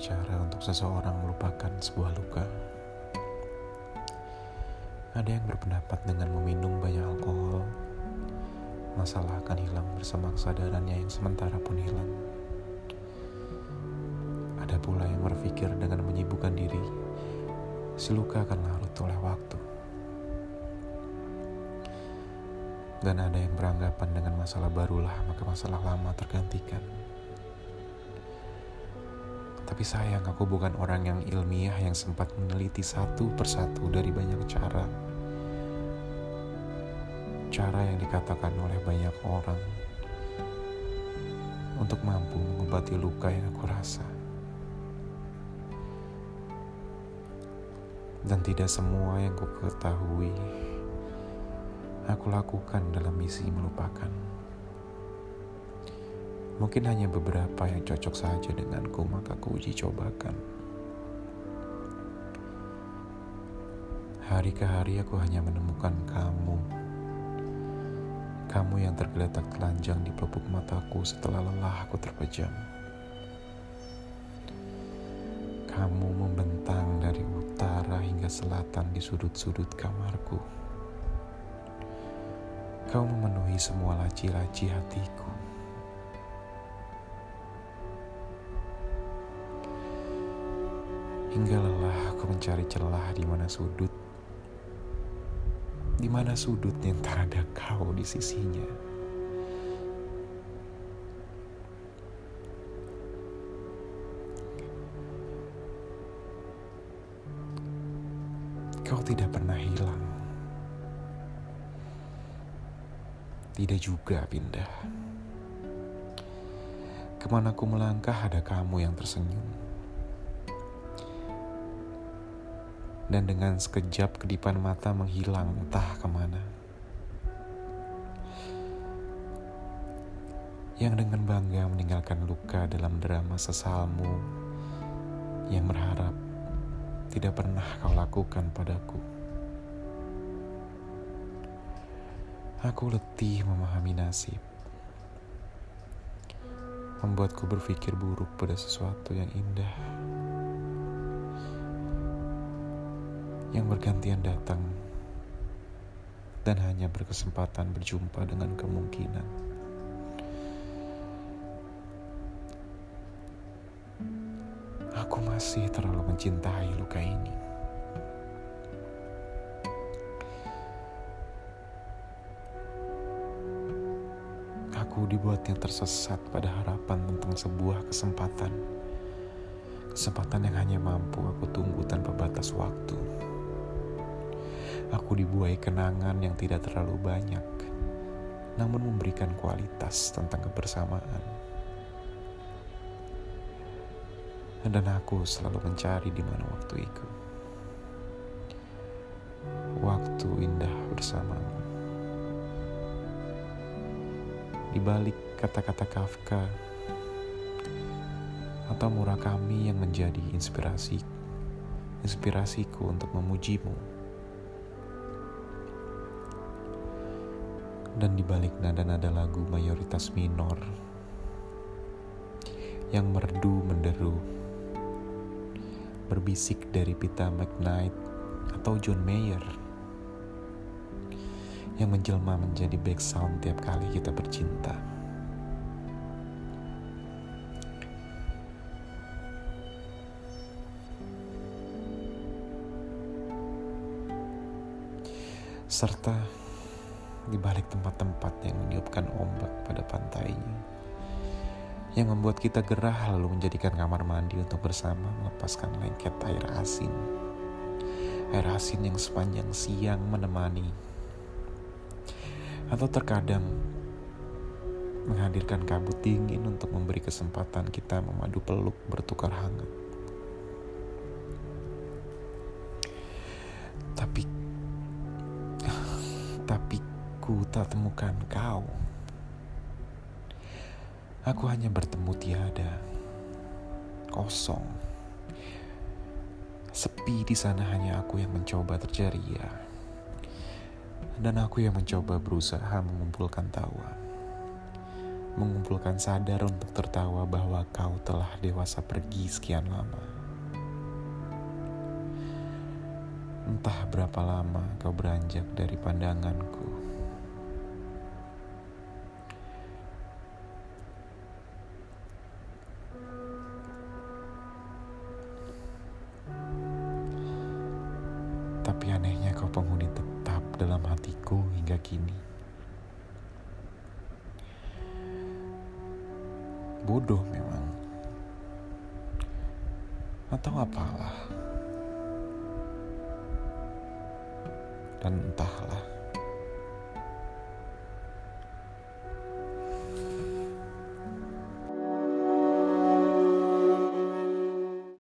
cara untuk seseorang melupakan sebuah luka. Ada yang berpendapat dengan meminum banyak alkohol, masalah akan hilang bersama kesadarannya yang sementara pun hilang. Ada pula yang berpikir dengan menyibukkan diri, si luka akan larut oleh waktu. Dan ada yang beranggapan dengan masalah barulah maka masalah lama tergantikan. Tapi sayang aku bukan orang yang ilmiah yang sempat meneliti satu persatu dari banyak cara. Cara yang dikatakan oleh banyak orang untuk mampu mengobati luka yang aku rasa. Dan tidak semua yang ku ketahui aku lakukan dalam misi melupakan. Mungkin hanya beberapa yang cocok saja denganku, maka ku uji cobakan. Hari ke hari aku hanya menemukan kamu. Kamu yang tergeletak telanjang di pelupuk mataku setelah lelah aku terpejam. Kamu membentang dari utara hingga selatan di sudut-sudut kamarku. Kau memenuhi semua laci-laci hatiku. Hingga lelah aku mencari celah di mana sudut. Di mana sudut yang tak ada kau di sisinya. Kau tidak pernah hilang. Tidak juga pindah. Ke mana ku melangkah ada kamu yang tersenyum. Dan dengan sekejap kedipan mata menghilang entah ke mana. Yang dengan bangga meninggalkan luka dalam drama sesalmu yang berharap tidak pernah kau lakukan padaku. Aku letih memahami nasib. Membuatku berpikir buruk pada sesuatu yang indah. Yang bergantian datang dan hanya berkesempatan berjumpa dengan kemungkinan. Aku masih terlalu mencintai luka ini. Aku dibuatnya tersesat pada harapan tentang sebuah kesempatan. Kesempatan yang hanya mampu aku tunggu tanpa batas waktu. Aku dibuai kenangan yang tidak terlalu banyak, namun memberikan kualitas tentang kebersamaan. Dan aku selalu mencari di mana waktu itu. Waktu indah bersamamu. Di balik kata-kata Kafka atau Murakami yang menjadi inspirasi inspirasiku untuk memujimu dan dibalik nada-nada lagu mayoritas minor yang merdu menderu berbisik dari Pita McKnight atau John Mayer yang menjelma menjadi back sound tiap kali kita bercinta. Serta di balik tempat-tempat yang meniupkan ombak pada pantainya. Yang membuat kita gerah lalu menjadikan kamar mandi untuk bersama melepaskan lengket air asin. Air asin yang sepanjang siang menemani. Atau terkadang menghadirkan kabut dingin untuk memberi kesempatan kita memadu peluk bertukar hangat. Aku tak temukan kau. Aku hanya bertemu tiada, kosong. Sepi di sana hanya aku yang mencoba terceria. Dan aku yang mencoba berusaha mengumpulkan tawa. mengumpulkan sadar untuk tertawa bahwa kau telah dewasa pergi sekian lama. Entah berapa lama kau beranjak dari pandanganku. Penghuni tetap dalam hatiku hingga kini. bodoh memang. Atau apalah. Dan entahlah